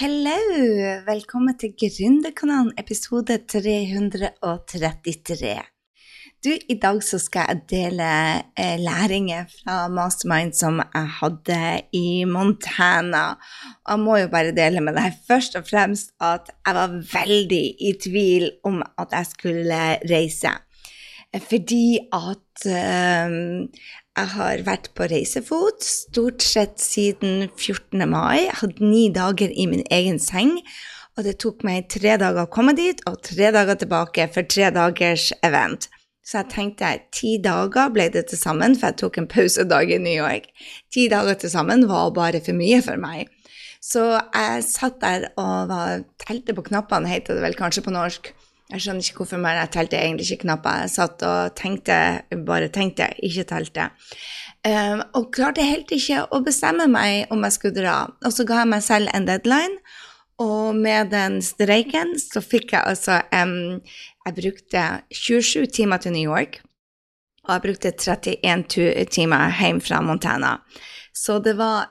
Hello! Velkommen til Gründerkanalen, episode 333. Du, I dag så skal jeg dele eh, læringer fra Mastermind som jeg hadde i Montana. Og jeg må jo bare dele med deg først og fremst at jeg var veldig i tvil om at jeg skulle reise. Fordi at eh, jeg har vært på reisefot stort sett siden 14. mai. Jeg hadde ni dager i min egen seng. Og det tok meg tre dager å komme dit, og tre dager tilbake for tre dagers event. Så jeg tenkte ti dager ble det til sammen, for jeg tok en pausedag i New York. Ti dager til sammen var bare for mye for meg. Så jeg satt der og var, telte på knappene, heter det vel kanskje på norsk. Jeg skjønner ikke hvorfor, men jeg telte egentlig ikke knapper. Jeg satt og tenkte, bare tenkte, ikke telte. Um, og klarte helt ikke å bestemme meg om jeg skulle dra. Og så ga jeg meg selv en deadline, og med den streiken så fikk jeg altså um, Jeg brukte 27 timer til New York, og jeg brukte 31 timer hjem fra Montana. Så det var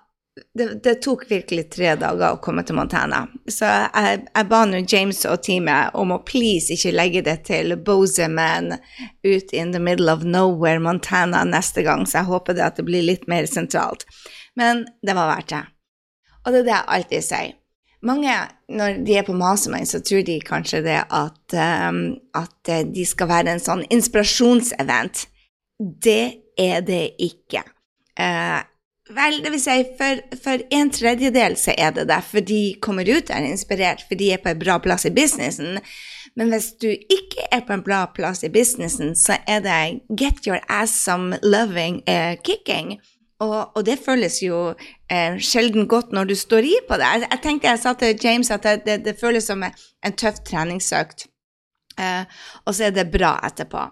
det, det, tok virkelig tre dager å komme til Montana. Så jeg, jeg ba nå James og teamet om å please ikke legge det til Bozeman ut in the middle of nowhere, Montana, neste gang, så jeg håper det at det blir litt mer sentralt. Men det var verdt det. Og det er det jeg alltid sier. Mange, når de er på Mastermind, så tror de kanskje det at, um, at de skal være en sånn inspirasjonsevent. Det er det ikke. Uh, Vel, det vil si, for, for, en tredjedel så er det det, for de kommer ut der inspirert, for de er på en bra plass i businessen. Men hvis du ikke er på en bra plass i businessen, så er det get your ass some loving uh, kicking. Og, og, det føles jo eh, sjelden godt når du står i på det. Jeg, jeg tenkte jeg sa til James at det, det, det føles som en tøff treningsøkt, Eh, og så er det bra etterpå.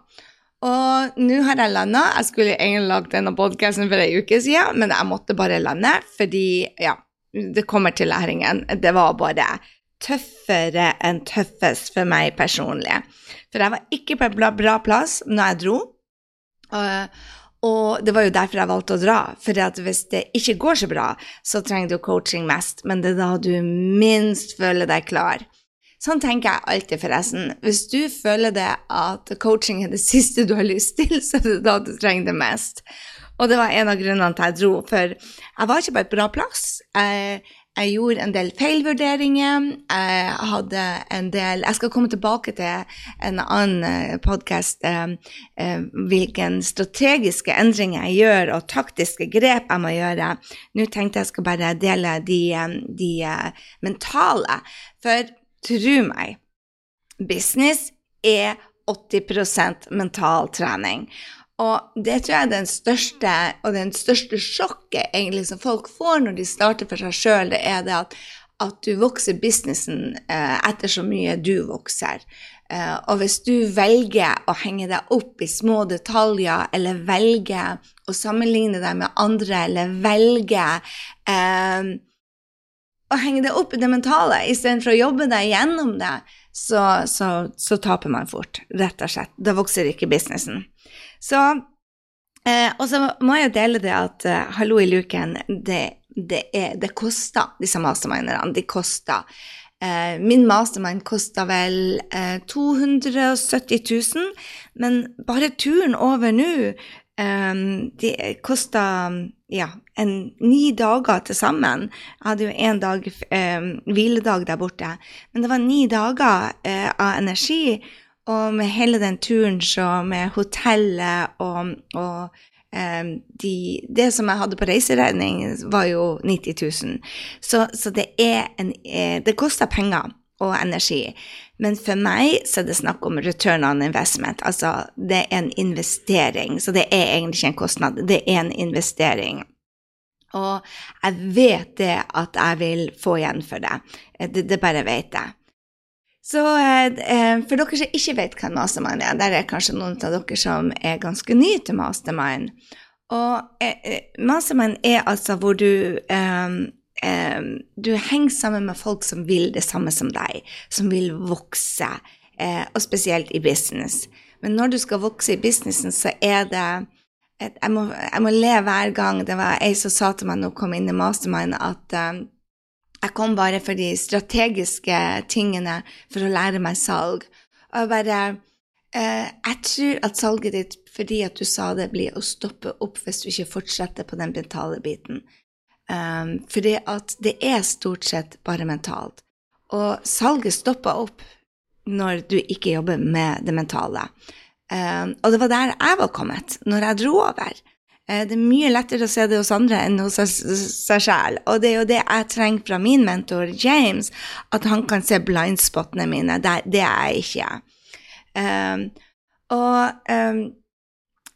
Og nå har jeg landa. Jeg skulle egentlig lagd denne podkasten for ei uke siden, men jeg måtte bare lande fordi, ja, det kommer til læringen. Det var bare tøffere enn tøffest for meg personlig. For jeg var ikke på en bra, plass når jeg dro. Og, og det var jo derfor jeg valgte å dra. For hvis det ikke går så bra, så trenger du coaching mest, men det er da du minst føler deg klar. Sånn tenker jeg alltid, forresten. Hvis du føler det at coaching er det siste du har lyst til, så er det da du trenger det mest. Og det var en av grunnene til jeg dro, for jeg var ikke på et bra plass. Jeg, jeg gjorde en del feilvurderinger. Jeg hadde en del Jeg skal komme tilbake til en annen eh, podkast eh, eh, hvilke strategiske endringer jeg gjør, og taktiske grep jeg må gjøre. Nå tenkte jeg skal bare dele de, de mentale. For Tro meg, business er 80% mental trening. Og det tror jeg er den største, og den største sjokket egentlig som folk får når de starter for seg sjøl, det er det at, at du vokser businessen eh, etter så mye du vokser. Eh, og hvis du velger å henge deg opp i små detaljer, eller velger å sammenligne deg med andre, eller velger eh, å henge det opp i det mentale istedenfor å jobbe deg gjennom det, så, så, så, taper man fort, rett og slett. Da vokser ikke businessen. Så eh, Og så må jeg dele det at eh, hallo i luken, det, det, er, det koster, disse masterminderne. De koster. Eh, min mastermind kosta vel 270 eh, 000, men bare turen over nå eh, kosta ja, en, ni dager til sammen. Jeg hadde jo én dag eh, hviledag der borte. Men det var ni dager eh, av energi. Og med hele den turen, så med hotellet og, og eh, de, Det som jeg hadde på reiseregning, var jo 90 000. Så, så det er en uh, Det koster penger og energi. Men for meg så er det snakk om return on investment. Altså det er en investering. Så det er egentlig ikke en kostnad, det er en investering. Og jeg vet det at jeg vil få igjen for det. Det, det bare vet jeg. Så eh, for dere som ikke vet hva mastermind er, der er kanskje noen av dere som er ganske nye til mastermind. Og eh, eh mastermind er altså hvor du eh, eh, du henger sammen med folk som vil det samme som deg, som vil vokse, eh, og spesielt i business. Men når du skal vokse i businessen, så er det et, jeg, må, jeg, må, le hver gang. Det var ei som sa til meg hun kom inn i Mastermind, at, eh, Jeg kom bare for de strategiske tingene for å lære meg salg. Og bare eh, Jeg tror at salget ditt, fordi at du sa det, blir å stoppe opp hvis du ikke fortsetter på den mentale biten. Um, fordi at det er stort sett bare mentalt. Og salget stoppa opp når du ikke jobber med det mentale. Um, og det var der jeg var kommet, når jeg dro over. Uh, det er mye lettere å se det hos andre enn hos seg sjæl. Og det er jo det jeg trenger fra min mentor James, at han kan se blindspotene mine. Det, det er jeg ikke. Um, og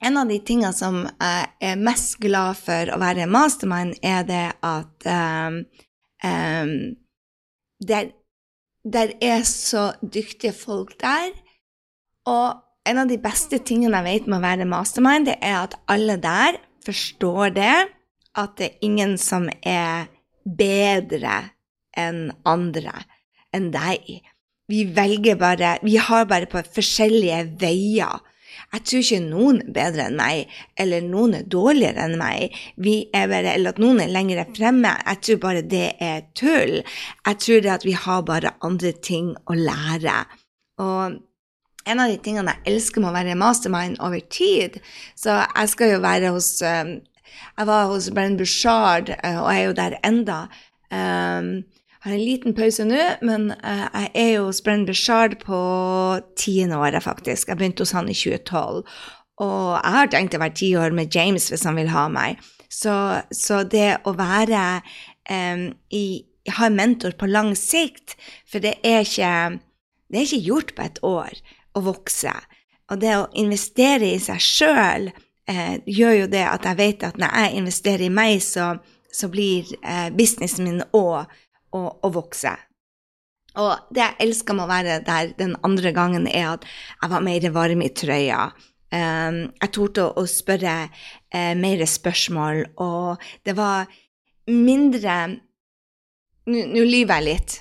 en av de tingene som jeg er mest glad for å være mastermind, er det at um, um, der, der, er så dyktige folk der. Og en av de beste tingene jeg vet med å være mastermind, det er at alle der forstår det, at det er ingen som er bedre enn andre, enn deg. Vi velger bare Vi har bare på forskjellige veier jeg tror ikke noen er bedre enn meg, eller noen er dårligere enn meg, bare, eller at noen er lenger fremme. Jeg tror bare det er tull. Jeg tror det at vi har bare andre ting å lære. Og en av de tingene jeg elsker med å være mastermind over tid, så jeg skal jo være hos um, Jeg var hos Brenn Bushard, uh, og jeg er jo der enda. Um, har en liten pause nå, men uh, jeg er jo hos Brenn Beshard på tiende året, faktisk. Jeg begynte hos han i 2012. Og jeg har tenkt å være ti år med James hvis han vil ha meg. Så, så det å være um, i Ha en mentor på lang sikt, for det er ikke det er ikke gjort på et år å vokse. Og det å investere i seg sjøl eh, gjør jo det at jeg vet at når jeg investerer i meg, så, så blir eh, businessen min òg å, å vokse. Og det jeg elska med å være der den andre gangen, er at jeg var mer varm i trøya. Um, jeg torde å, spørre uh, mer spørsmål, og det var mindre Nå lyver jeg litt.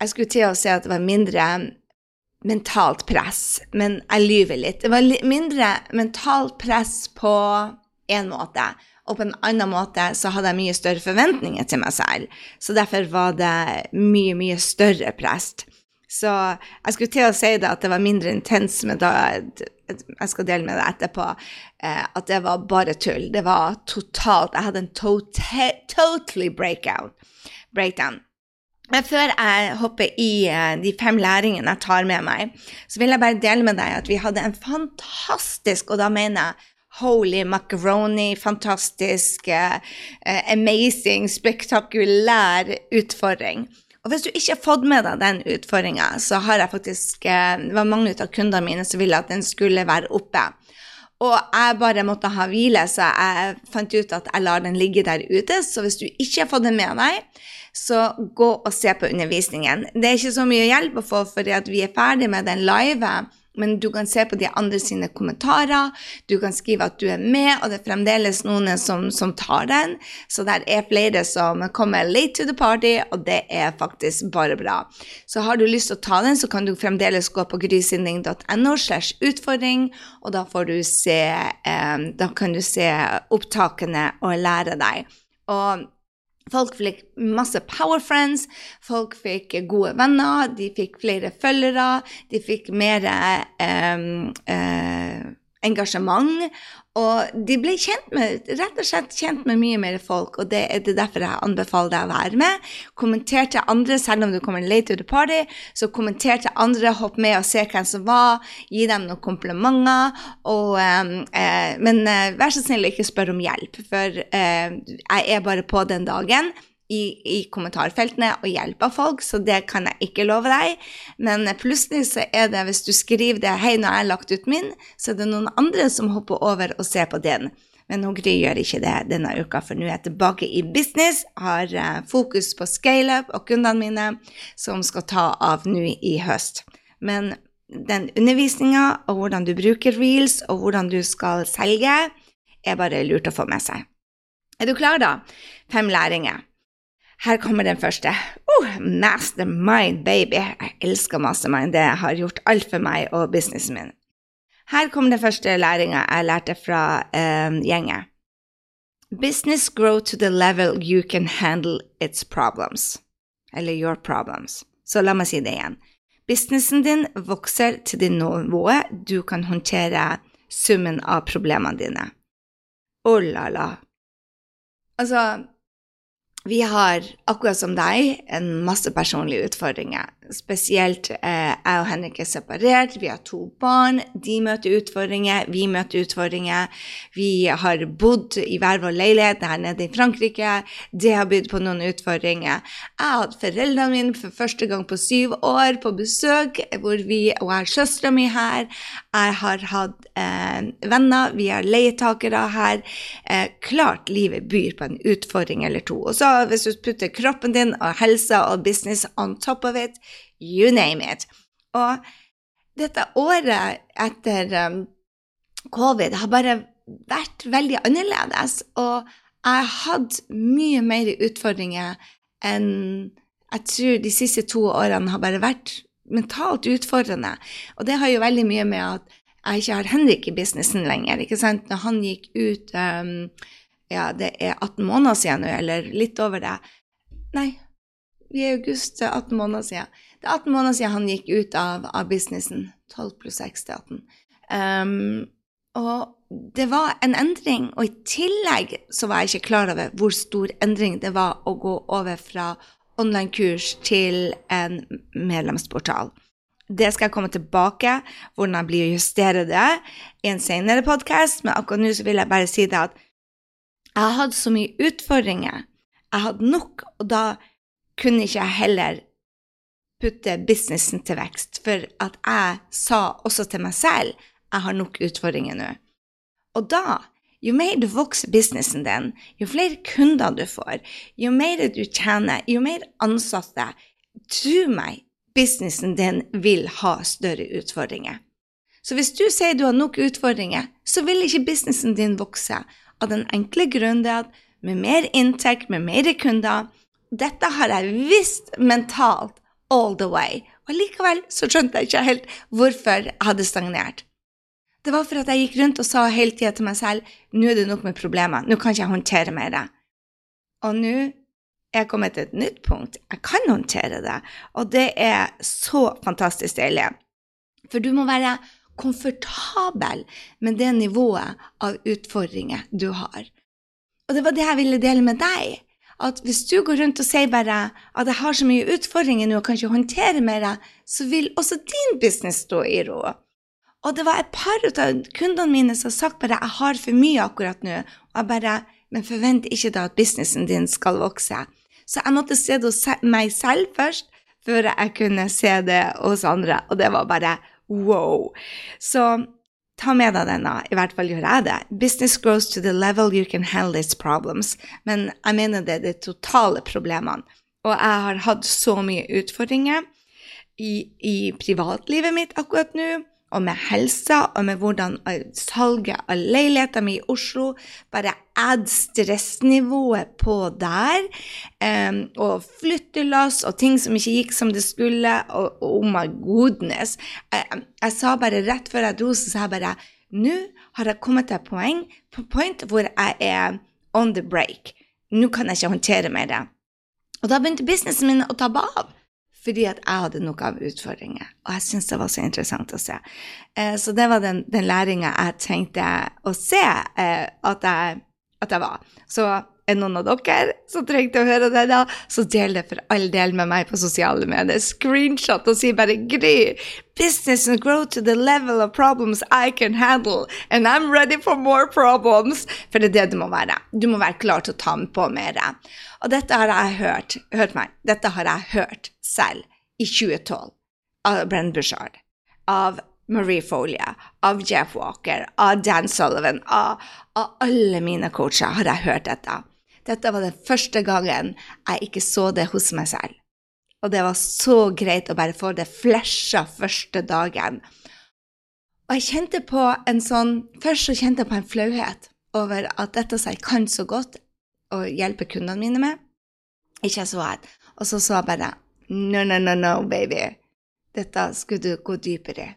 Jeg skulle til å si at det var mindre mentalt press, men jeg lyver litt. Det var mindre mentalt press på én måte. Og på en annen måte så hadde jeg mye større forventninger til meg selv. Så derfor var det mye, mye større prest. Så jeg skulle til å si det at det var mindre intens, men da jeg skal dele med deg etterpå eh, at det var bare tull. Det var totalt Jeg hadde en tota-, totally breakout, breakdown. Men før jeg hopper i eh, de fem læringene jeg tar med meg, så vil jeg bare dele med deg at vi hadde en fantastisk, og da mener jeg holy macaroni, fantastisk, uh, amazing, spektakulær utfordring. Og hvis du ikke har fått med deg den utfordringa, så har jeg faktisk uh, Det var mange av kundene mine som ville at den skulle være oppe. Og jeg bare måtte ha hvile, så jeg fant ut at jeg lar den ligge der ute. Så hvis du ikke har fått den med deg, så gå og se på undervisningen. Det er ikke så mye hjelp å få fordi vi er ferdig med den live men du kan se på de andre sine kommentarer, du kan skrive at du er med, og det er fremdeles noen som, som tar den. Så det er flere som kommer late to the party, og det er faktisk bare bra. Så har du lyst til å ta den, så kan du fremdeles gå på grysynding.no slash utfordring, og da får du se eh, Da kan du se opptakene og lære deg. Og Folk fikk masse power friends, folk fikk gode venner, de fikk flere følgere, de fikk mer eh, eh, engasjement. Og de ble kjent med, rett og slett kjent med mye mer folk, og det er derfor jeg anbefaler deg å være med. Kommenter til andre, selv om du kommer late to the party, så kommenter til andre, hopp med og se hvem som var, gi dem noen komplimenter. Og, um, uh, men uh, vær så snill, ikke spør om hjelp, for eh, jeg er bare på den dagen i, i, kommentarfeltene og hjelpe folk, så det kan jeg ikke love deg. Men plutselig så er det, hvis du skriver det 'Hei, nå har jeg lagt ut min', så er det noen andre som hopper over og ser på den. Men Gry gjør ikke det denne uka, for nå er jeg tilbake i business, har uh, fokus på scaleup og kundene mine, som skal ta av nå i høst. Men den undervisninga og hvordan du bruker reels, og hvordan du skal selge, er bare lurt å få med seg. Er du klar, da? Fem læringer. Her kommer den første. Oh, mastermind, baby. Jeg elsker mastermind. Det har gjort alt for meg og businessen min. Her kommer den første læringa jeg lærte fra um, gjengen. Business grow to the level you can handle its problems. eller your problems. Så la meg si det igjen. Businessen din vokser til det nivået du kan håndtere summen av problemene dine. Oh la la. Altså, vi har, akkurat som deg, en masse personlige utfordringer. Spesielt eh, jeg og Henrik er separert, vi har to barn. De møter utfordringer, vi møter utfordringer. Vi har bodd i hver vår leilighet her nede i Frankrike. Det har bydd på noen utfordringer. Jeg har hatt foreldrene mine for første gang på syv år på besøk, hvor vi, og jeg har søstera mi her. Jeg har hatt eh, venner, vi har leietakere her. Eh, klart livet byr på en utfordring eller to. Og så hvis du putter kroppen din og helsa og business on top of it, you name it. Og dette året etter um, covid har bare vært veldig annerledes, og jeg har hatt mye mer utfordringer enn jeg tror de siste to årene har bare vært mentalt utfordrende. Og det har jo veldig mye med at jeg ikke har Henrik i businessen lenger. ikke sant? Når han gikk ut um, ja, det er 18 måneder siden nå, eller litt over det. Nei, vi er i august, det er 18 måneder siden. Det er 18 måneder siden han gikk ut av, av businessen. 12 pluss 6 til 18. Um, og det var en endring, og i tillegg så var jeg ikke klar over hvor stor endring det var å gå over fra online-kurs til en medlemsportal. Det skal jeg komme tilbake, hvordan jeg blir å justere det i en senere podkast, men akkurat nå så vil jeg bare si det at jeg har hatt så mye utfordringer. Jeg hadde nok, og da kunne ikke jeg heller putte businessen til vekst, for at jeg sa også til meg selv jeg har nok utfordringer nå. Og da, jo mer du vokser businessen din, jo flere kunder du får, jo mer du tjener, jo mer ansatte, tro meg, businessen din vil ha større utfordringer. Så hvis du sier du har nok utfordringer, så vil ikke businessen din vokse, av den enkle grunn at med mer inntekt, med mer kunder, dette har jeg visst mentalt all the way. Og likevel så skjønte jeg ikke helt hvorfor jeg hadde stagnert. Det var for at jeg gikk rundt og sa hele tida til meg selv nå er det nok med problemer, nå kan ikke jeg håndtere mer. Og nå er jeg kommet til et nytt punkt. Jeg kan håndtere det, og det er så fantastisk deilig. For du må være komfortabel med det nivået av utfordringer du har. Og det var det jeg ville dele med deg at hvis du går rundt og sier bare at jeg har så mye utfordringer nå og kan ikke håndtere mer, så vil også din business stå i ro. Og det var et par av kundene mine som har sagt bare jeg har for mye akkurat nå. Og jeg bare Men forvent ikke da at businessen din skal vokse. Så jeg måtte se det hos meg selv først, før jeg kunne se det hos andre. Og det var bare wow. Så ta med deg denne, i hvert fall gjør jeg det. Business grows to the level you can handle its problems. Men jeg mener det er de totale problemene. Og jeg har hatt så mye utfordringer i, i privatlivet mitt akkurat nå og med helsa og med hvordan salget av leiligheta mi i Oslo bare add stressnivået på der. Um, og flyttelass og ting som ikke gikk som det skulle. Og oh my goodness. Jeg, jeg sa bare rett før jeg dro, så sa jeg bare Nå har jeg kommet til et poeng, point hvor jeg er on the break. Nå kan jeg ikke håndtere mer. Og da begynte businessen min å ta av fordi at jeg hadde noe av utfordringer. Og jeg syntes det var så interessant å se. Eh, så det var den, den læringa jeg tenkte å se eh, at, jeg, at, jeg, var. Så er noen av dere som trengte å høre det, da, så del det for all del med meg på sosiale medier. Screenshot og si bare 'Gry, business and grow to the level of problems I can handle, and I'm ready for more problems'. For det er det du må være. Du må være klar til å ta med på mer. Og dette har jeg hørt, hørt meg, dette har jeg hørt selv i 2012 av Brenn Bushard, av Marie Folia, av Jeff Walker, av Dan Sullivan, av, av alle mine coacher har jeg hørt dette. Dette var den første gangen jeg ikke så det hos meg selv. Og det var så greit å bare få det flasha første dagen. Og jeg kjente på en sånn Først så kjente jeg på en flauhet over at dette som jeg kan så godt, å hjelpe kundene mine med, ikke så et. Og så så jeg bare No, no, no, no, baby. Dette skulle du gå dypere i.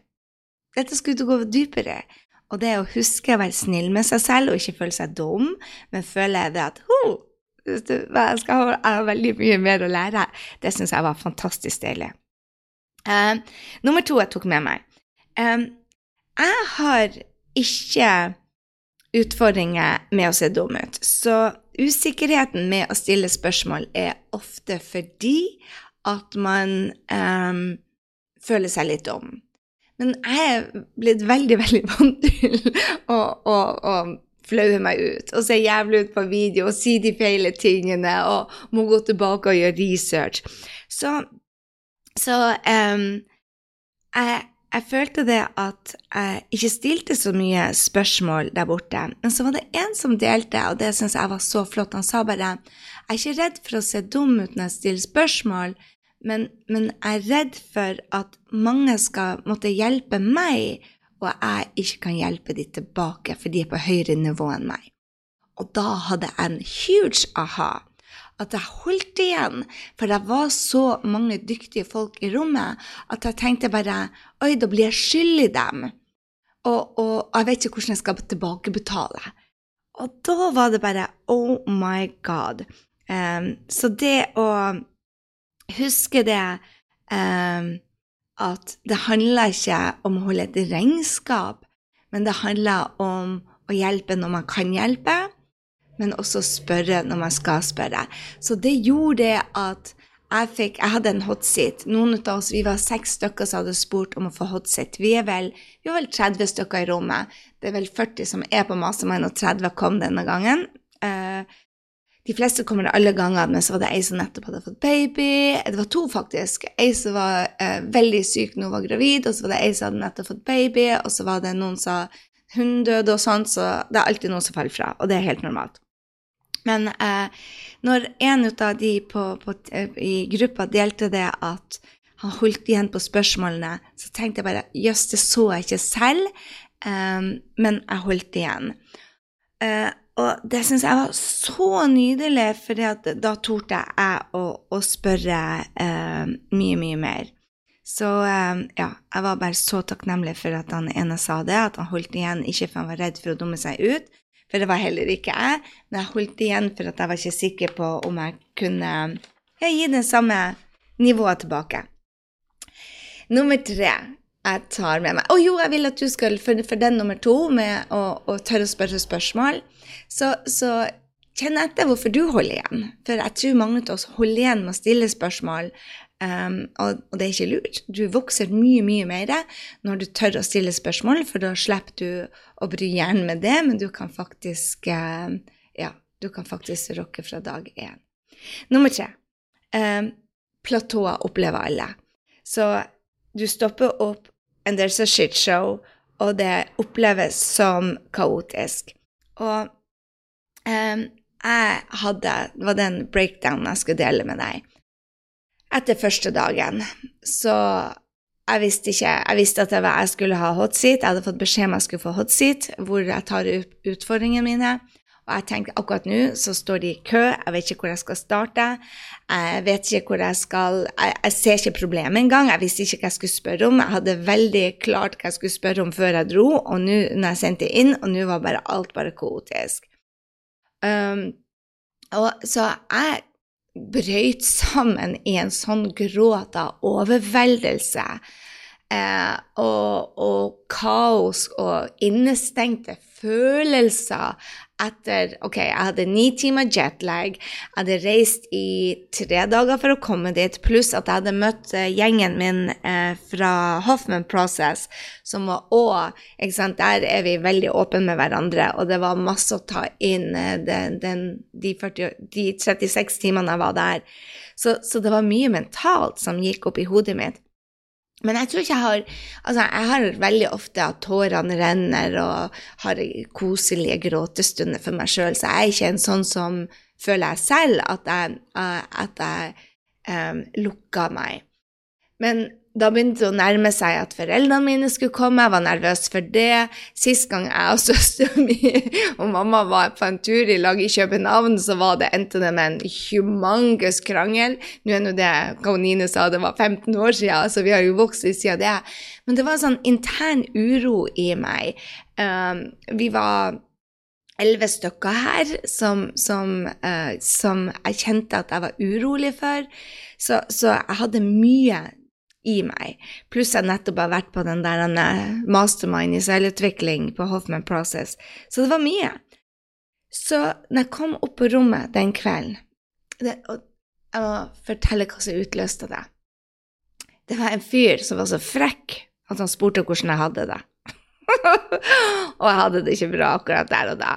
Dette skulle du gå dypere i. Og det å huske å være snill med seg selv og ikke føle seg dum, men føle det at oh, jeg, skal ha, veldig mye mer å lære. Det syns jeg var fantastisk deilig. Uh, nummer to jeg tok med meg. Uh, jeg har ikke utfordringer med å se dum ut. Så usikkerheten med å stille spørsmål er ofte fordi at man um, føler seg litt dum. Men jeg er blitt veldig, veldig vant til å, å, å flaue meg ut og se jævlig ut på video og si de feile tingene og må gå tilbake og gjøre research. Så, så um, jeg, jeg, følte det at jeg ikke stilte så mye spørsmål der borte. Men så var det en som delte, og det syns jeg var så flott. Han sa bare jeg er ikke redd for å se dum ut når jeg stiller spørsmål, men, men jeg er redd for at mange skal måtte hjelpe meg og jeg ikke kan hjelpe de tilbake, for de er på høyere nivå enn meg. Og da hadde jeg en huge aha. At jeg holdt igjen, for det var så mange dyktige folk i rommet at jeg tenkte bare Oi, da blir jeg skyldig dem. Og, og, jeg vet ikke hvordan jeg skal tilbakebetale. Og da var det bare Oh my God. Um, så det å huske det um, at det handler ikke om å holde et regnskap, men det handler om å hjelpe når man kan hjelpe, men også spørre når man skal spørre. Så det gjorde det at jeg, fikk, jeg hadde en hotseat. Noen av oss, Vi var seks stykker som hadde spurt om å få hotseat. Vi er vel, vi er vel 30 stykker i rommet. Det er vel 40 som er på Mastermind, og 30 kom denne gangen. Uh, de fleste kommer det alle ganger, men så var det ei som nettopp hadde fått baby. Det var to, faktisk. Ei som var eh, veldig syk når hun var gravid, og så var det ei som hadde nettopp fått baby, og så var det noen som hun døde og sånn, så det er alltid noen som faller fra, og det er helt normalt. Men eh, når en av de på, på, eh, i gruppa delte det at han holdt igjen på spørsmålene, så tenkte jeg bare jøss, det så jeg ikke selv, um, men jeg holdt igjen. Uh, og det syns jeg var så nydelig, for da torde jeg å, å spørre eh, mye, mye mer. Så eh, ja, jeg var bare så takknemlig for at han ene sa det, at han holdt igjen, ikke for han var redd for å dumme seg ut, for det var heller ikke jeg, men jeg holdt igjen for at jeg var ikke sikker på om jeg kunne ja, gi det samme nivået tilbake. Nummer tre jeg tar med meg. Å jo, jeg vil at du skal, for, for den nummer to, med å, å tørre å spørre spørsmål, så, så kjenn etter hvorfor du holder igjen. For jeg tror mange av oss holder igjen med å stille spørsmål, um, og, og, det er ikke lurt. Du vokser mye, mye mer når du tør å stille spørsmål, for da slipper du å bry hjernen med det, men du kan faktisk uh, ja, du kan faktisk rocke fra dag én. Nummer tre. Um, platåer opplever alle. Så du stopper opp and there's a shit show, og det oppleves som kaotisk. Og um, jeg hadde Det var den breakdownen jeg skulle dele med deg. Etter første dagen så jeg visste ikke Jeg visste at jeg skulle ha hot seat. Jeg hadde fått beskjed om jeg skulle få hot seat, hvor jeg tar ut utfordringene mine. Og jeg tenkte akkurat nå så står de i kø, jeg vet ikke hvor jeg skal starte. Jeg vet ikke hvor jeg skal Jeg, jeg ser ikke problemet engang. Jeg visste ikke hva jeg skulle spørre om. Jeg hadde veldig klart hva jeg skulle spørre om før jeg dro, og nå når jeg sendte inn, og nå var bare alt bare kaotisk. Um, og så jeg brøyt sammen i en sånn gråt av overveldelse eh, og, og kaos og innestengte følelser etter Ok, jeg hadde ni timer jetlag, jeg hadde reist i tre dager for å komme dit, pluss at jeg hadde møtt uh, gjengen min eh, fra Hoffman Process, som var òg Der er vi veldig åpne med hverandre, og det var masse å ta inn uh, den, den, de, 40, de, 36 timene jeg var der. Så, så det var mye mentalt som gikk opp i hodet mitt. Men jeg tror ikke jeg har Altså, jeg har veldig ofte at tårene renner og har koselige gråtestunder for meg sjøl, så jeg er ikke en sånn som føler jeg selv at jeg, at jeg um, lukker meg. Men da begynte det å nærme seg at foreldrene mine skulle komme. Jeg var nervøs for det. Sist gang jeg og søsteren min og mamma var på en tur i lag i København, så var det, endte det med en humangus krangel. Nå er nå det Karoline sa, det var 15 år siden, så vi har jo vokst siden det. Men det var en sånn intern uro i meg. Um, vi var elleve stykker her som, som, uh, som, jeg kjente at jeg var urolig for. Så, så, jeg hadde mye i meg. Pluss jeg nettopp har vært på den der mastermind i selvutvikling på Hoffman Process. Så det var mye. Så når jeg kom opp på rommet den kvelden det, og Jeg må fortelle hva som utløste det. Det var en fyr som var så frekk at han spurte hvordan jeg hadde det. og jeg hadde det ikke bra akkurat der og da.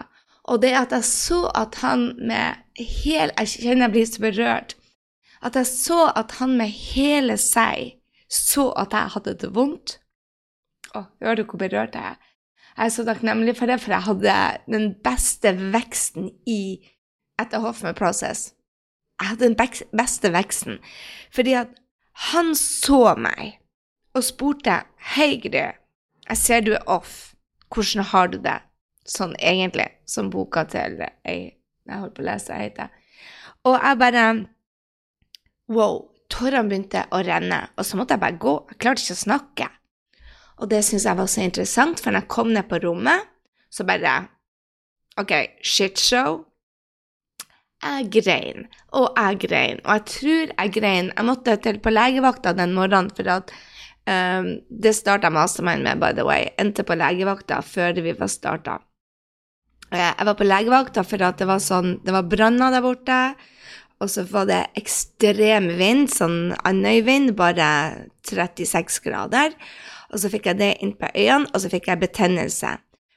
Og det at jeg så at han med hel Jeg kjenner jeg blir så berørt. At jeg så at han med hele seg så at jeg hadde det vondt. Å, hører du hvor berørt jeg er? Jeg er så takknemlig for det, for jeg hadde den beste veksten i etter Hoffman Process. Jeg hadde den beste veksten fordi at han så meg og spurte Hei, Gry, jeg ser du er off. Hvordan har du det? Sånn egentlig, som boka til ei jeg holdt på å lese, heter. Og jeg bare Wow. Tårene begynte å renne, og så måtte jeg bare gå. Jeg klarte ikke å snakke. Og det syntes jeg var så interessant, for når jeg kom ned på rommet, så bare OK, shitshow. Jeg grein, og jeg grein, og jeg tror jeg grein. Jeg måtte til på legevakta den morgenen, for at um, det starta mastermind med, by the way. Endte på legevakta før vi var starta. Eh, jeg var på legevakta for at det var sånn Det var branner der borte, og så var det ekstrem vind, sånn Andøy-vind, bare 36 grader. Og så fikk jeg det inn på øynene, og så fikk jeg betennelse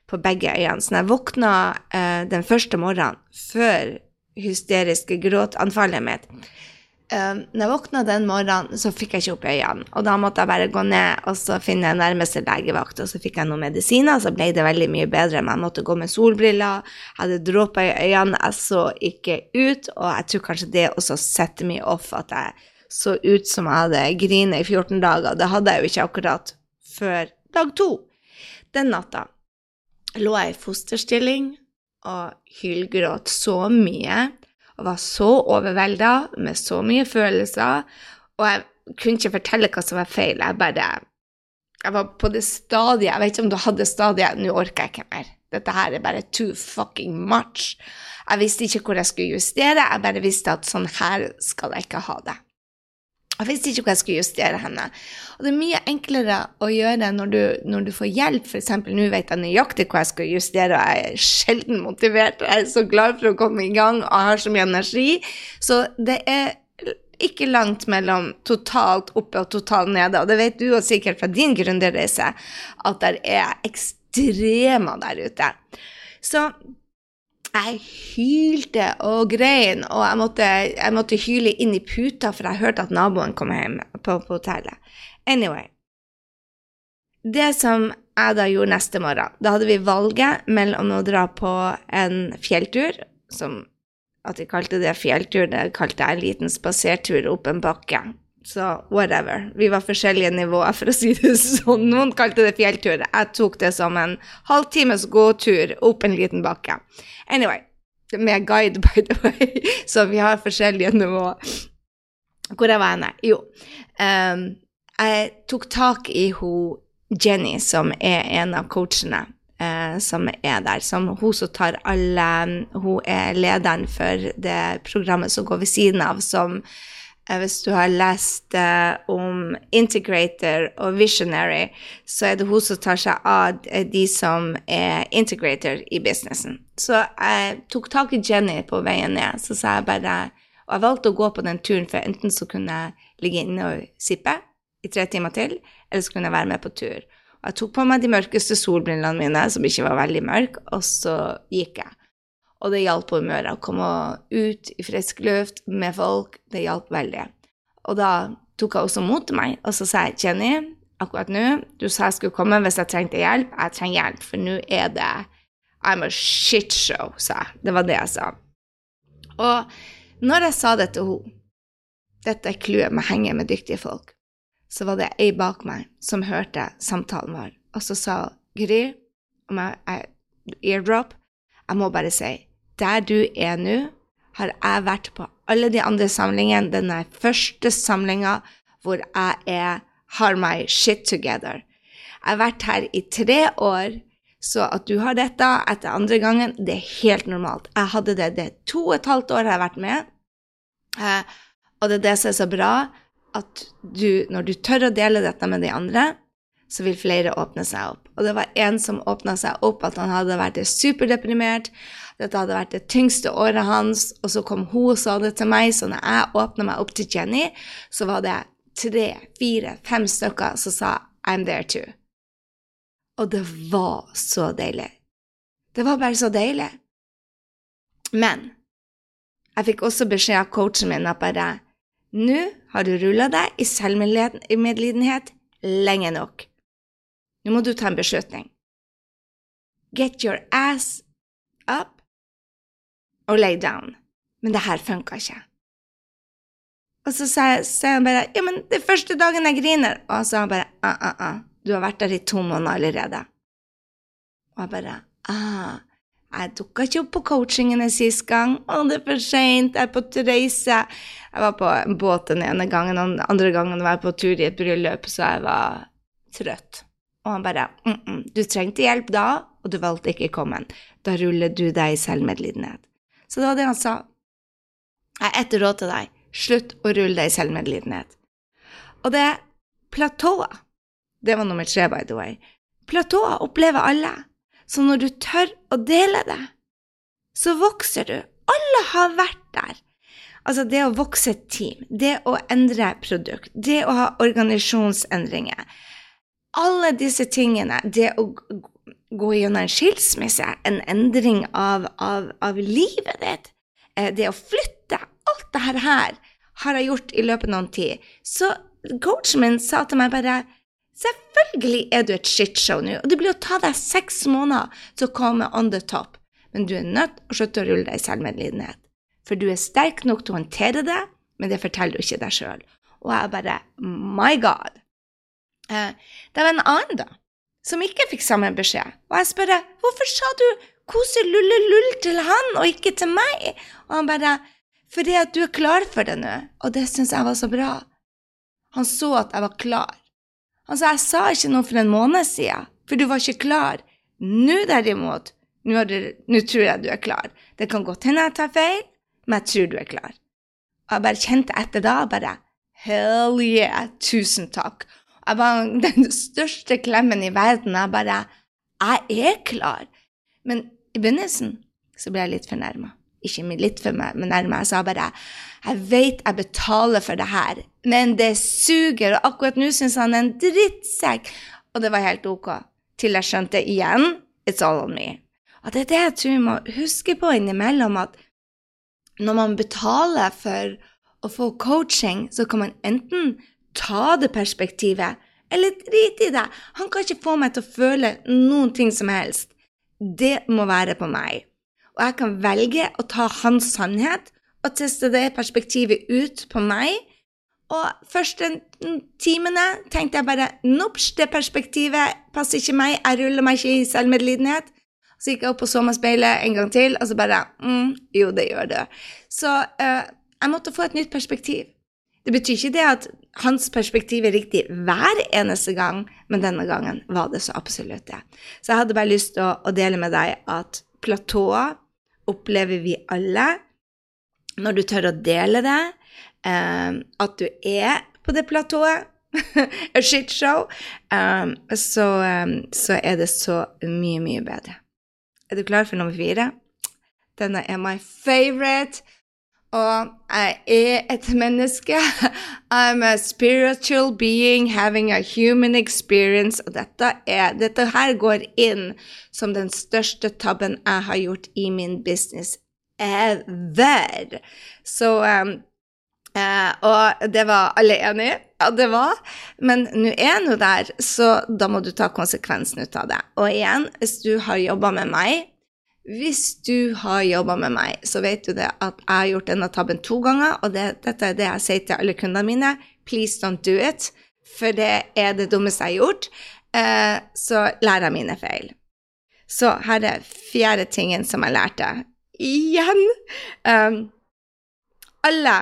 på begge øynene. Så jeg våkna eh, den første morgenen, før hysteriske gråtanfallet mitt uh, Når jeg våkna den morgenen, så fikk jeg ikke opp øynene. Og da måtte jeg bare gå ned og så finne nærmeste legevakt, og så fikk jeg noen medisiner, så ble det veldig mye bedre. Men jeg måtte gå med solbriller, hadde dråper i øynene, jeg så ikke ut, og jeg tror kanskje det også setter meg off at jeg så ut som jeg hadde grinet i 14 dager. Det hadde jeg jo ikke akkurat før dag to. Den natta lå jeg i fosterstilling og hylgråt så mye og var så overvelda med så mye følelser, og jeg kunne ikke fortelle hva som var feil. Jeg bare Jeg var på det stadiet Jeg vet ikke om du hadde stadiet Nå orker jeg ikke mer. Dette her er bare too fucking much. Jeg visste ikke hvor jeg skulle justere, jeg bare visste at sånn her skal jeg ikke ha det. Jeg visste ikke hvor jeg skulle justere henne. Og det er mye enklere å gjøre når du, når du får hjelp. F.eks. nå vet jeg nøyaktig hvor jeg skal justere, og jeg er sjelden motivert. Jeg er så glad for å komme i gang og har så mye energi. Så det er ikke langt mellom totalt oppe og totalt nede. Og det vet du og sikkert fra din gründerreise, at det er ekstremer der ute. Så jeg hylte og grein, og jeg måtte, jeg måtte, hyle inn i puta, for jeg hørte at naboen kom hjem på, på hotellet. Anyway. Det som jeg da gjorde neste morgen, da hadde vi valget mellom å dra på en fjelltur, som at de kalte det fjelltur, det kalte jeg en liten spasertur opp en bakke. Så whatever. Vi var forskjellige nivåer, for å si det sånn. Noen kalte det fjelltur. Jeg tok det som en halvtimes gåtur opp en liten bakke. Anyway, med guide, by the way, så vi har forskjellige nivåer. Hvor jeg var henne? Jo, um, jeg tok tak i hun Jenny, som er en av coachene uh, som er der. Som hun som tar alle Hun er lederen for det programmet som går ved siden av, som hvis du har lest uh, om integrator og visionary, så er det hun som tar seg av eh, de som er integrator i businessen. Så jeg tok tak i Jenny på veien ned, så sa jeg bare Og jeg valgte å gå på den turen, for enten så kunne jeg ligge inne og sippe i tre timer til, eller så kunne jeg være med på tur. Og jeg tok på meg de mørkeste solbrillene mine, som ikke var veldig mørke, og så gikk jeg. Og det hjalp på humøret å komme ut i frisk luft med folk. Det hjalp veldig. Og da tok jeg også mot til meg, og så sa jeg, Jenny, akkurat nå Du sa jeg skulle komme hvis jeg trengte hjelp. Jeg trenger hjelp, for nå er det I'm a shit show, sa jeg. Det var det jeg sa. Og når jeg sa det til henne, dette er clouet med å henge med dyktige folk, så var det ei bak meg som hørte samtalen vår, og så sa Gry, om jeg, jeg eardrop, jeg må bare si der du er nå, har jeg vært på alle de andre samlingene. Denne første samlinga hvor jeg er, har my shit together. Jeg har vært her i tre år Så at du har dette etter andre gangen, det er helt normalt. Jeg hadde det det to og et halvt år jeg har vært med, eh, og det er det som er så bra, at du, når du tør å dele dette med de andre, så vil flere åpne seg opp. Og det var en som åpna seg opp, at han hadde vært superdeprimert. Dette hadde vært det tyngste året hans, og så kom hun og sa det til meg. Så når jeg åpna meg opp til Jenny, så var det tre, fire, fem stykker som sa 'I'm there too'. Og det var så deilig. Det var bare så deilig. Men jeg fikk også beskjed av coachen min at bare nå har du rulla deg i selvmedlidenhet lenge nok. Nå må du ta en beslutning. Get your ass up og lay down. Men det her funka ikke. Og så sier han bare ja, men det er første dagen jeg griner. Og så sa han bare ah, ah, ah, du har vært der i to måneder allerede. Og jeg bare ah, jeg dukka ikke opp på coachingene sist gang. Å, det er for seint, jeg er på reise. Jeg var på båt den ene gangen, den andre gangen var jeg på tur i et bryllup, så jeg var trøtt. Og han bare mm -mm, Du trengte hjelp da, og du valgte ikke å komme. Da ruller du deg i selvmedlidenhet. Så det var det han sa. Jeg har ett råd til deg. Slutt å rulle deg i selvmedlidenhet. Og det er platået Det var nummer tre, by the way. Platået opplever alle. Så når du tør å dele det, så vokser du. Alle har vært der. Altså det å vokse et team, det å endre produkt, det å ha organisasjonsendringer alle disse tingene, det å gå gjennom en skilsmisse, en endring av, av, av livet ditt, eh, det å flytte, alt dette her har jeg gjort i løpet av noen tid. Så coachen min sa til meg bare Selvfølgelig er du et shitshow nå, og det blir å ta deg seks måneder til å komme on the top, men du er nødt til å slutte å rulle deg i selvmedlidenhet. For du er sterk nok til å håndtere det, men det forteller du ikke deg sjøl. Og jeg bare My God! Eh, det var en annen, da, som ikke fikk samme beskjed. Og jeg spør hvorfor sa du kose-lulle-lull til han og ikke til meg? Og han bare fordi at du er klar for det nå. Og det syns jeg var så bra. Han så at jeg var klar. Han sa jeg sa ikke noe for en måned siden, for du var ikke klar. Nå derimot, nå, nå tror jeg du er klar. Det kan godt hende jeg tar feil, men jeg tror du er klar. Og jeg bare kjente etter da bare Hell yeah, tusen takk. Jeg var den største klemmen i verden. Jeg bare Jeg er klar. Men i begynnelsen så ble jeg litt fornærma. Ikke litt for nærme. Jeg sa bare Jeg vet jeg betaler for det her, men det suger, og akkurat nå syns han er en drittsekk. Og det var helt ok. Til jeg skjønte igjen It's all on me. Og det er det jeg tror vi må huske på innimellom, at når man betaler for å få coaching, så kan man enten ta det perspektivet, eller drit i det. Han kan ikke få meg til å føle noen ting som helst. Det må være på meg. Og jeg kan velge å ta hans sannhet og teste det perspektivet ut på meg. Og første timene tenkte jeg bare Nops, det perspektivet passer ikke meg, jeg ruller meg ikke i selvmedlidenhet. Så gikk jeg opp og så meg speilet en gang til, og så bare mm, Jo, det gjør det. Så uh, jeg måtte få et nytt perspektiv. Det betyr ikke det at hans perspektiv er riktig hver eneste gang, men denne gangen var det så absolutt det. Så jeg hadde bare lyst til å, å dele med deg at platået opplever vi alle. Når du tør å dele det, um, at du er på det platået, a shitshow, um, så, um, så er det så mye, mye bedre. Er du klar for nummer fire? Denne er my favorite. Og jeg er et menneske. I'm a spiritual being having a human experience. Og dette, er, dette her går inn som den største tabben jeg har gjort i min business ever. Så um, uh, Og det var alle enig Ja, det var. Men nå er jeg nå der, så da må du ta konsekvensen ut av det. Og igjen, hvis du har jobba med meg hvis du har jobba med meg, så vet du det at jeg har gjort denne tabben to ganger, og det, dette er det jeg sier til alle kundene mine. Please don't do it, for det er det dummeste jeg har gjort. Eh, så lærer jeg mine feil. Så her er fjerde tingen som jeg lærte. Igjen! Um, alle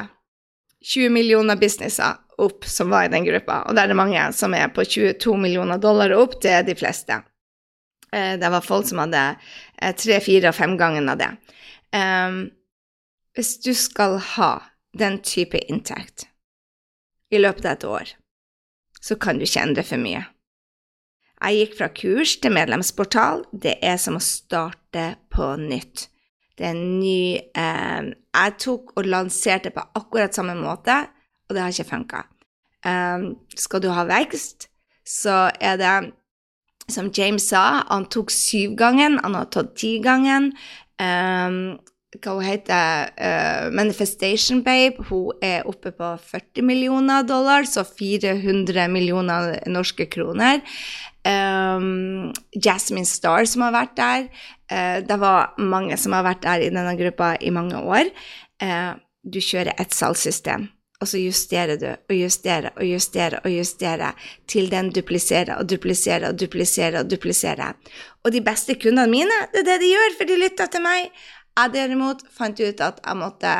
20 millioner businesser opp som var i den gruppa, og det er det mange som er på 22 millioner dollar opp, det er de fleste. Eh, det var folk som hadde tre, fire og fem ganger av det. Um, hvis du skal ha den type inntekt i løpet av et år, så kan du ikke endre for mye. Jeg gikk fra kurs til medlemsportal. Det er som å starte på nytt. Det er en ny eh, Jeg tok og lanserte på akkurat samme måte, og det har ikke funka. Um, skal du ha vekst, så er det som James sa, han tok syvgangen, han har tatt tigangen. Um, hva hun heter uh, Manifestation Babe. Hun er oppe på 40 millioner dollar, så 400 millioner norske kroner. Um, Jasmine Star, som har vært der. Uh, det var mange som har vært der i denne gruppa i mange år. Uh, du kjører et salgssystem og så justerer du og justerer og justerer og justerer til den dupliserer og dupliserer og dupliserer og dupliserer. Og de beste kundene mine, det er det de gjør, for de lytter til meg. Jeg derimot fant ut at jeg måtte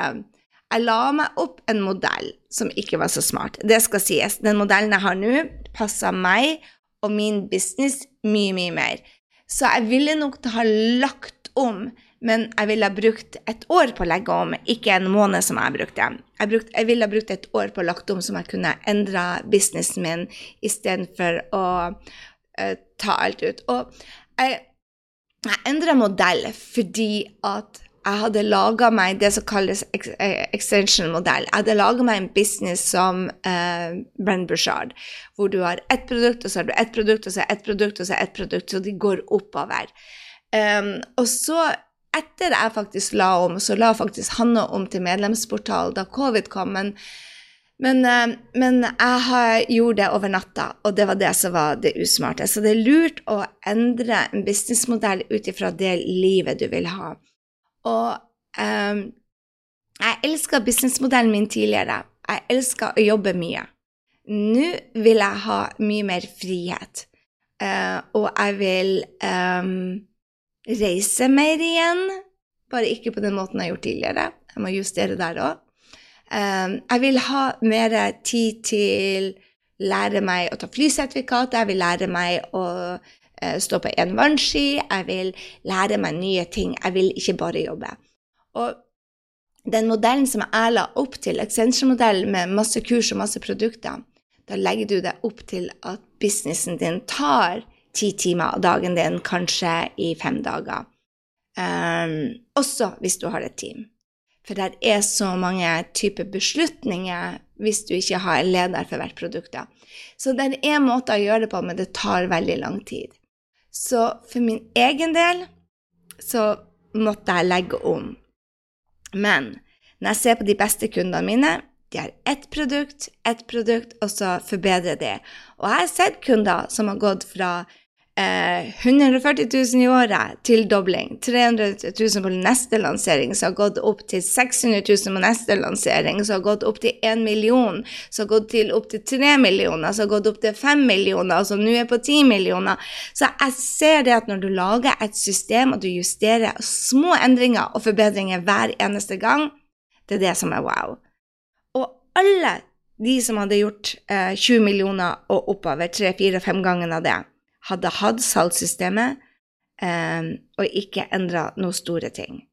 Jeg la meg opp en modell som ikke var så smart. Det skal sies. Den modellen jeg har nå, passer meg og min business mye, mye mer. Så jeg ville nok ha lagt om men jeg ville ha brukt et år på å legge om, ikke en måned som jeg brukte. Jeg, brukt, jeg ville ha brukt et år på å lagt om som jeg kunne endra businessen min istedenfor å uh, ta alt ut. Og jeg, jeg endra modell fordi at jeg hadde laga meg det som kalles eh, extension-modell. Jeg hadde laga meg en business som uh, Brenn Bushard, hvor du har ett produkt, og så har du ett produkt, og så ett produkt, og så ett produkt, så de går oppover. Um, og så etter jeg faktisk la om, så la faktisk Hanne om til medlemsportal da covid kom. Men, men, eh, men jeg gjorde det over natta, og det var det som var det usmarte. Så det er lurt å endre en businessmodell ut ifra det livet du vil ha. Og um, jeg elska businessmodellen min tidligere. Jeg elska å jobbe mye. Nå vil jeg ha mye mer frihet, uh, og jeg vil um, reise mer igjen. Bare ikke på den måten jeg har gjort tidligere. Jeg må justere der òg. Um, jeg vil ha mer tid til lære meg å ta flysertifikat. Jeg vil lære meg å uh, stå på en vannski. Jeg vil lære meg nye ting. Jeg vil ikke bare jobbe. Og den modellen som jeg la opp til, Accenture-modellen med masse kurs og masse produkter, da legger du deg opp til at businessen din tar ti timer av dagen din, kanskje i fem dager. Um, også hvis du har et team. For det er så mange typer beslutninger hvis du ikke har en leder for hvert produkt. Så det er måter å gjøre det på, men det tar veldig lang tid. Så for min egen del så måtte jeg legge om. Men når jeg ser på de beste kundene mine, de har ett produkt, ett produkt, og så forbedrer de. Og jeg har sett kunder som har gått fra eh, 140 000 i året, til dobling. 300 000 på neste lansering, som har gått opp til 600 000 på neste lansering, som har gått opp til 1 million, som har gått til opp til 3 millioner, som har gått opp til 5 millioner, som nå er på 10 millioner. Så jeg ser det at når du lager et system, og du justerer små endringer og forbedringer hver eneste gang, det er det som er wow. Og alle de som hadde gjort eh, 20 millioner og oppover, tre, fire, fem ganger av det, hadde hatt salgssystemet eh, og ikke endra noen store ting.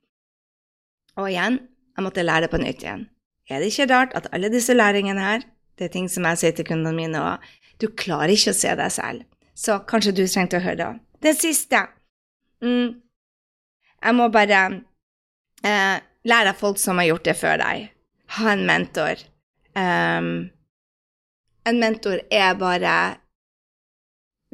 Og igjen, jeg måtte lære det på nytt igjen. Er det ikke rart at alle disse læringene her, det er ting som jeg sier til kundene mine òg, du klarer ikke å se deg selv. Så kanskje du trengte å høre det. Det siste mm, Jeg må bare eh, lære av folk som har gjort det før deg. Ha en mentor. Um, en mentor er bare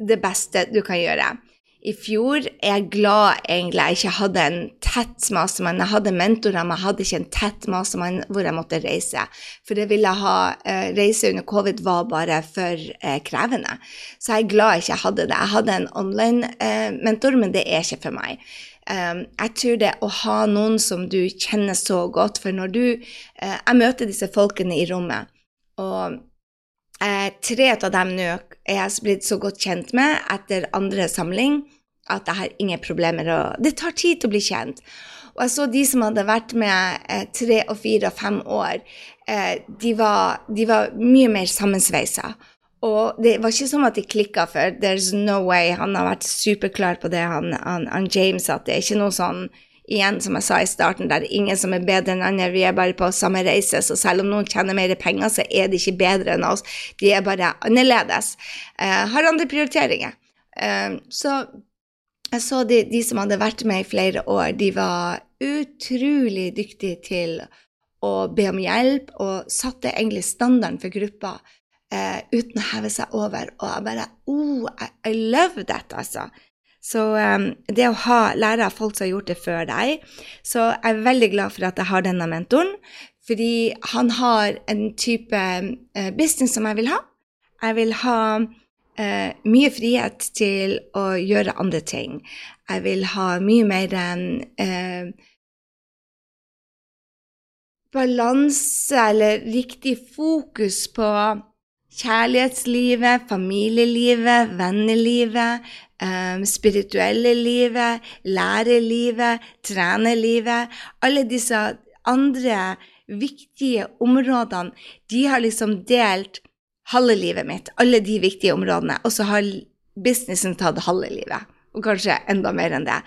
det beste du kan gjøre. I fjor er jeg glad egentlig jeg ikke hadde en tett mastermann. Jeg hadde mentorer, men jeg hadde ikke en tett mastermann hvor jeg måtte reise. For det ville ha eh, Reise under covid var bare for eh, krevende. Så jeg er glad jeg ikke hadde det. Jeg hadde en online eh, mentor, men det er ikke for meg. Um, jeg tror det å ha noen som du kjenner så godt, for når du uh, Jeg møter disse folkene i rommet, og Eh, tre av dem nå er jeg blitt så godt kjent med etter andre samling at jeg har ingen problemer. Og det tar tid til å bli kjent. Og jeg så de som hadde vært med eh, tre og fire og fem år, eh, de, var, de var mye mer sammensveisa. Og det var ikke sånn at de klikka, for there's no way. Han har vært superklar på det, han, han, han James, at det er ikke noe sånn igjen, som jeg sa i starten, der ingen som er bedre enn andre. Vi er bare på samme reise, så selv om noen tjener mer penger, så er de ikke bedre enn oss. De er bare annerledes. Eh, har andre prioriteringer. Eh, så jeg så de, de, som hadde vært med i flere år, de var utrolig dyktige til å be om hjelp, og satte egentlig standarden for gruppa eh, uten å heve seg over. Og jeg bare oh, I, I love that, altså. Så um, det å ha lære av folk som har gjort det før deg Så jeg er veldig glad for at jeg har denne mentoren, fordi han har en type uh, business som jeg vil ha. Jeg vil ha uh, mye frihet til å gjøre andre ting. Jeg vil ha mye mer uh, balanse eller riktig fokus på kjærlighetslivet, familielivet, vennelivet, um, spirituelle livet, lærerlivet, trenerlivet. Alle disse andre viktige områdene, de har liksom delt halve livet mitt, alle de viktige områdene, og så har businessen tatt halve livet, og kanskje enda mer enn det.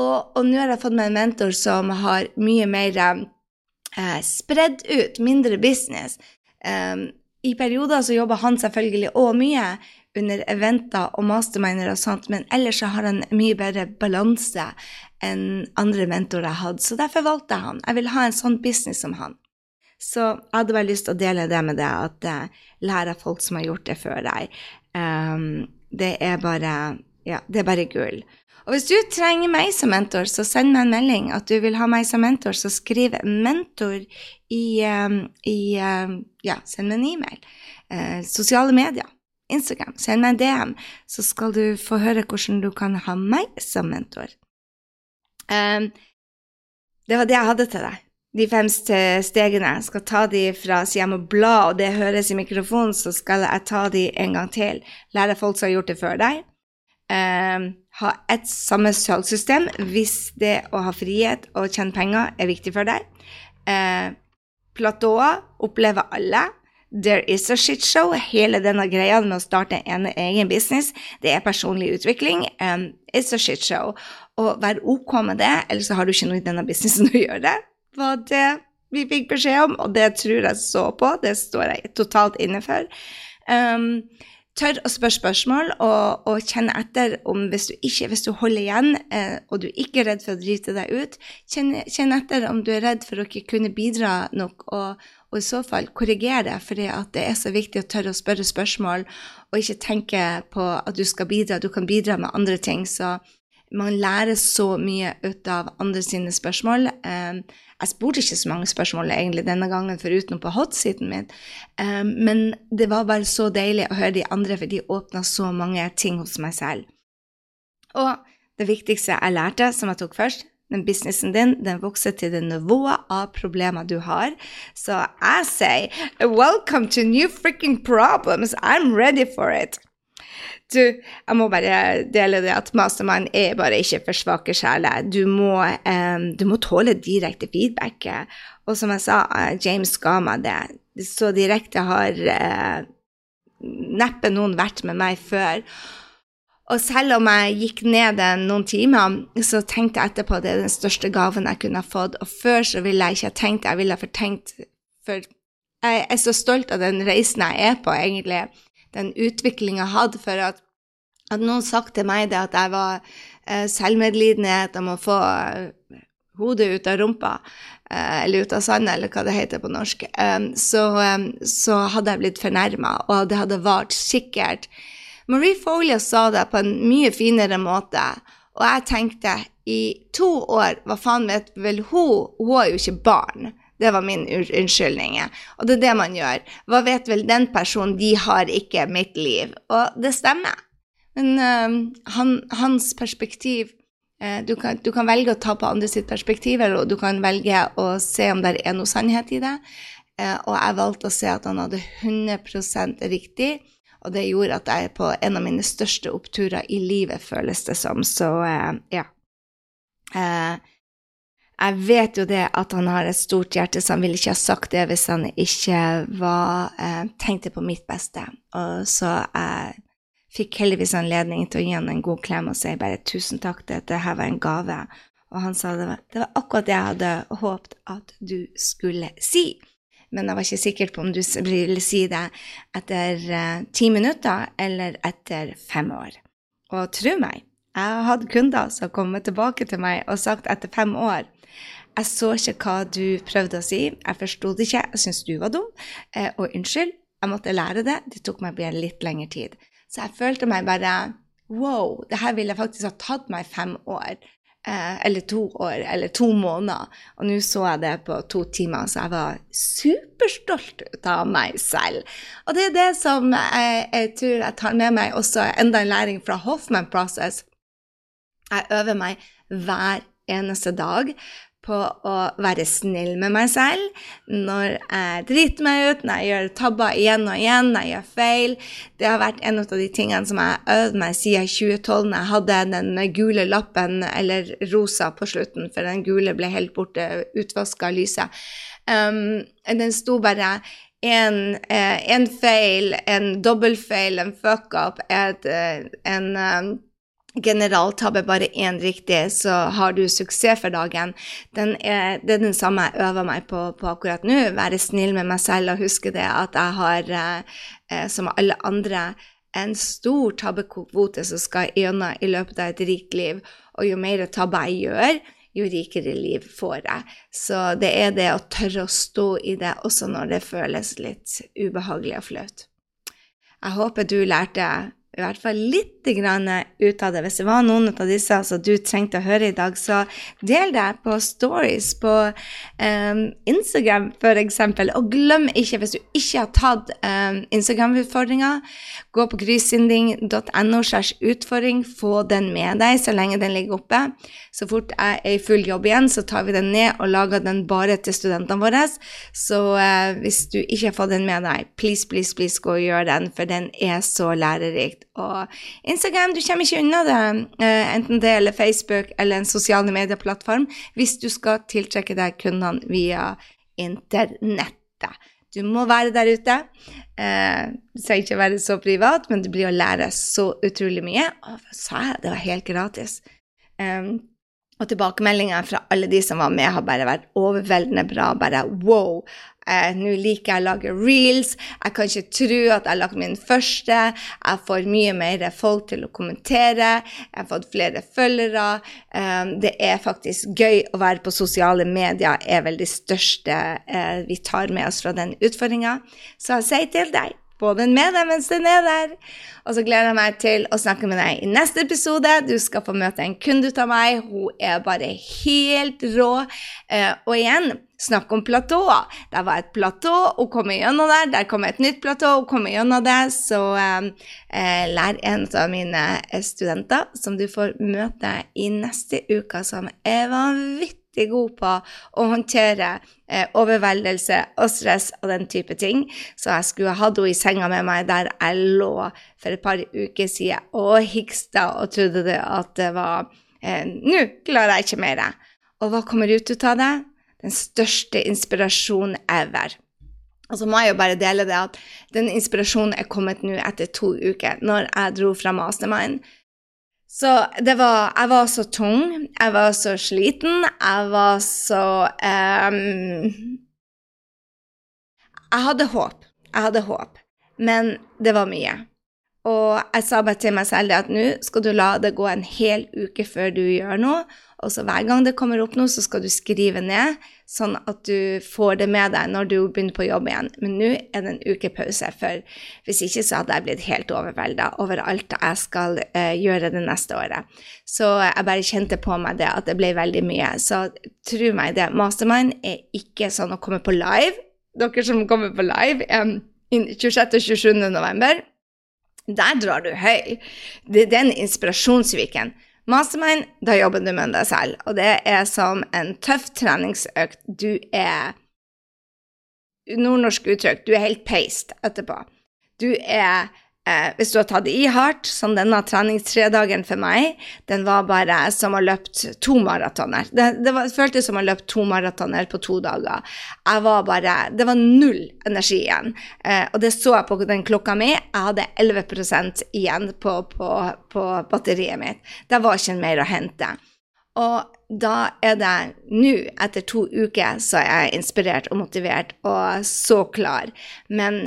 Og, og nå har jeg fått meg en mentor som har mye mer eh, spredd ut, mindre business. Um, i perioder så jobber han selvfølgelig òg mye under eventer og masterminder og sånt, men ellers så har han mye bedre balanse enn andre mentorer jeg hadde. Så derfor valgte jeg han. Jeg vil ha en sånn business som han. Så jeg hadde bare lyst til å dele det med deg, at uh, lærer av folk som har gjort det før deg. Um, det er bare Ja, det er bare gull. Og hvis du trenger meg som mentor, så send meg en melding at du vil ha meg som mentor, så skriv 'mentor' i, um, i um, Ja, send meg en e-mail. Uh, sosiale medier. Instagram. Send meg en DM, så skal du få høre hvordan du kan ha meg som mentor. Um, det var det jeg hadde til deg. De fem stegene. Jeg skal ta de fra siden jeg må bla, og det høres i mikrofonen, så skal jeg ta de en gang til. Lære folk som har gjort det før deg. Um, ha et samme salgssystem hvis det å ha frihet og tjene penger er viktig for deg. Eh, platåer opplever alle. There is a shit show. Hele denne greia med å starte en egen business, det er personlig utvikling. Um, it's a shit show. Og vær ok med det, ellers har du ikke noe i denne businessen å gjøre. Var det vi fikk beskjed om, og det tror jeg så på. Det står jeg totalt inne for. Um, tør å spørre spørsmål og, og kjenne etter om hvis du ikke, hvis du holder igjen eh, og du ikke er redd for å drite deg ut, kjenn, kjenn, etter om du er redd for å ikke kunne bidra nok, og, og i så fall korrigere, det, at det er så viktig å tørre å spørre spørsmål og ikke tenke på at du skal bidra. Du kan bidra med andre ting. så man lærer så mye ut av andre sine spørsmål. Um, jeg spurte ikke så mange spørsmål egentlig denne gangen, foruten på hotsiden min, um, men det var bare så deilig å høre de andre, for de åpna så mange ting hos meg selv. Og det viktigste jeg lærte, som jeg tok først, den businessen din den vokser til det nivået av problemer du har. Så jeg sier welcome to new freaking problems. I'm ready for it. Du, jeg må bare dele det at mastermind er bare ikke for svake sjeler. Du, um, du, må tåle direkte feedback. Og som jeg sa, uh, James ga meg det. Så direkte har uh, neppe noen vært med meg før. Og selv om jeg gikk ned noen timer, så tenkte jeg etterpå at det er den største gaven jeg kunne ha fått. Og før så ville jeg ikke ha tenkt jeg ville ha fortenkt For jeg er så stolt av den reisen jeg er på, egentlig den utviklinga jeg hadde. For at, at noen sagt til meg det at jeg var eh, selvmedlidenhet om å få eh, hodet ut av rumpa, eh, eller ut av sanda, eller hva det heter på norsk, så, så, hadde jeg blitt fornærma, og det hadde vart sikkert. Marie Folia sa det på en mye finere måte, og jeg tenkte i to år, hva faen vet vel hun, hun er jo ikke barn. Det var min unnskyldning. Og det er det man gjør. Hva vet vel den personen? De har ikke mitt liv. Og det stemmer. Men uh, han, hans perspektiv uh, du, kan, du, kan, velge å ta på andre sitt perspektiv, eller du kan velge å se om det er noe sannhet i det. Uh, og jeg valgte å se at han hadde 100% riktig. Og det gjorde at jeg på en av mine største oppturer i livet, føles det som. Så ja. Jeg vet jo det at han har et stort hjerte, så han ville ikke ha sagt det hvis han ikke var, eh, tenkte på mitt beste. Og så jeg fikk heldigvis anledning til å gi han en god klem og si bare tusen takk, dette her var en gave. Og han sa det var, det var akkurat det jeg hadde håpet at du skulle si. Men jeg var ikke sikker på om du ville si det etter eh, ti minutter eller etter fem år. Og tro meg, jeg har hatt kunder som har kommet tilbake til meg og sagt etter fem år jeg så ikke hva du prøvde å si, jeg forsto det ikke, jeg syntes du var dum, eh, og unnskyld, jeg måtte lære det, det tok meg bare litt lengre tid. Så jeg følte meg bare wow, det her ville faktisk ha tatt meg fem år. Eh, eller to år, eller to måneder. Og nå så jeg det på to timer, så jeg var superstolt ut av meg selv. Og det er det som jeg, jeg tror jeg tar med meg også enda en læring fra Hoffman Process. Jeg øver meg hver eneste dag på å være snill med meg selv når jeg driter meg ut, når jeg gjør tabber igjen og igjen, når jeg gjør feil. Det har vært en av de tingene som jeg har øvd meg siden 2012, når jeg hadde den gule lappen, eller rosa, på slutten, for den gule ble helt borte, utvaska lyset. Um, den sto bare en, eh, en feil, en dobbeltfeil, en fuck-up, eh, en um, generaltabbe bare én riktig, så har du suksess for dagen. Den er, det er den samme jeg øver meg på, på akkurat nå. Være snill med meg selv og huske det at jeg har, eh, som alle andre, en stor tabbekvote som skal gjennom i løpet av et rikt liv. Og jo mer tabber jeg gjør, jo rikere liv får jeg. Så det er det å tørre å stå i det også når det føles litt ubehagelig og flaut. Jeg håper du lærte i hvert fall litt ut av det. Hvis det var noen av disse som du trengte å høre i dag, så del det på stories på um, Instagram f.eks. Og glem ikke, hvis du ikke har tatt um, Instagram-utfordringa, gå på grysynding.no utfordring, få den med deg så lenge den ligger oppe. Så fort jeg er i full jobb igjen, så tar vi den ned og lager den bare til studentene våre. Så uh, hvis du ikke har fått den med deg, please, please, please gå og gjør den, for den er så lærerikt. Og Instagram, du kommer ikke unna det, uh, enten det eller Facebook eller en sosiale medieplattform, hvis du skal tiltrekke deg kundene via internettet. Du må være der ute. Eh, skal trenger ikke være så privat, men det blir å lære så utrolig mye. Og sa jeg, det var helt gratis. Og tilbakemeldingene fra alle de som var med, har bare vært overveldende bra. Bare wow, eh, nå liker jeg å lage reels. Jeg kan ikke tro at jeg har lagt min første. Jeg får mye mer folk til å kommentere. Jeg har fått flere følgere. Eh, det er faktisk gøy å være på sosiale medier, er vel det største eh, vi tar med oss fra den utfordringa. Så jeg sier til deg få den med deg mens den er der. Og så gleder jeg meg til å snakke med deg i neste episode. Du skal få møte en kunde ut av meg. Hun er bare helt rå. Eh, og igjen, snakk om platåer. Det var et platå, hun kom gjennom der. Der kom et nytt platå, hun kom gjennom det. Så eh, eh, lær en av mine studenter som du får møte i neste uke, som er vanvittig god på å håndtere eh, overveldelse og stress og den type ting. Så jeg skulle hatt henne i senga med meg der jeg lå for et par uker siden og hiksta og trodde det at det var eh, Nå klarer jeg ikke mer. Og hva kommer ut av det? Den største inspirasjonen ever. Og så må jeg jo bare dele det at den inspirasjonen er kommet nå etter to uker, når jeg dro fra Mastermind. Så det var Jeg var så tung, jeg var så sliten, jeg var så um, Jeg hadde håp. Jeg hadde håp, men det var mye. Og jeg sa bare til meg selv at nå skal du la det gå en hel uke før du gjør noe, og så hver gang det kommer opp noe, så skal du skrive ned, sånn at du får det med deg når du begynner på jobb igjen. Men nå er det en ukepause, for hvis ikke så hadde jeg blitt helt overvelda over alt jeg skal eh, gjøre det neste året. Så jeg bare kjente på meg det, at det ble veldig mye. Så tro meg det, Mastermind er ikke sånn å komme på live. Dere som kommer på live eh, 26. og 27. november, der drar du høy. Det er den inspirasjonsviken. Mastermind, da jobber du med deg selv, og det er som en tøff treningsøkt. Du er Nordnorsk uttrykk, du er helt peist etterpå. Du er eh, hvis du har tatt i hardt, som denne treningstredagen for meg, den var bare som å løpt to maratoner. Det, det, var, føltes som å løpe to maratoner på to dager. Jeg var bare Det var null energi igjen. Eh, og det så jeg på den klokka mi. Jeg hadde 11% igjen på, på, på batteriet mitt. Det var ikke mer å hente. Og da er det nå, etter to uker, så er jeg inspirert og motivert og så klar. Men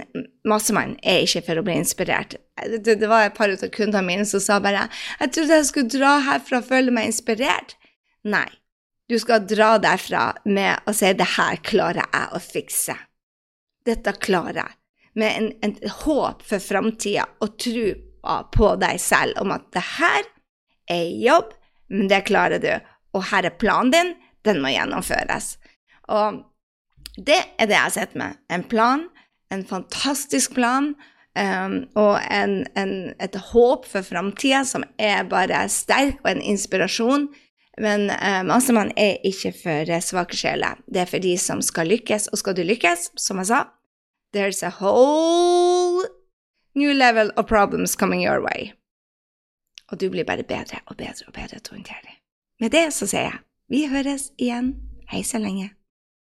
Massemann er ikke for å bli inspirert. Det, det var et par av kundene mine som sa bare 'Jeg trodde jeg skulle dra herfra og føle meg inspirert'. Nei. Du skal dra derfra med å si 'det her klarer jeg å fikse'. Dette klarer jeg. Med en, en håp for framtida og tro på deg selv om at det her er jobb, men det klarer du og her er planen din, den må gjennomføres. Og det er det jeg sett med. En plan, en fantastisk plan, um, og en, en, et håp for framtida som er bare sterk, og en inspirasjon. Men uh, Mastermann er ikke for svake sjeler. Det er for de som skal lykkes. Og skal du lykkes, som jeg sa, there's a whole new level of problems coming your way. Og du blir bare bedre og bedre og bedre til å håndtere. Med det så sier jeg vi høres igjen. Hei så lenge.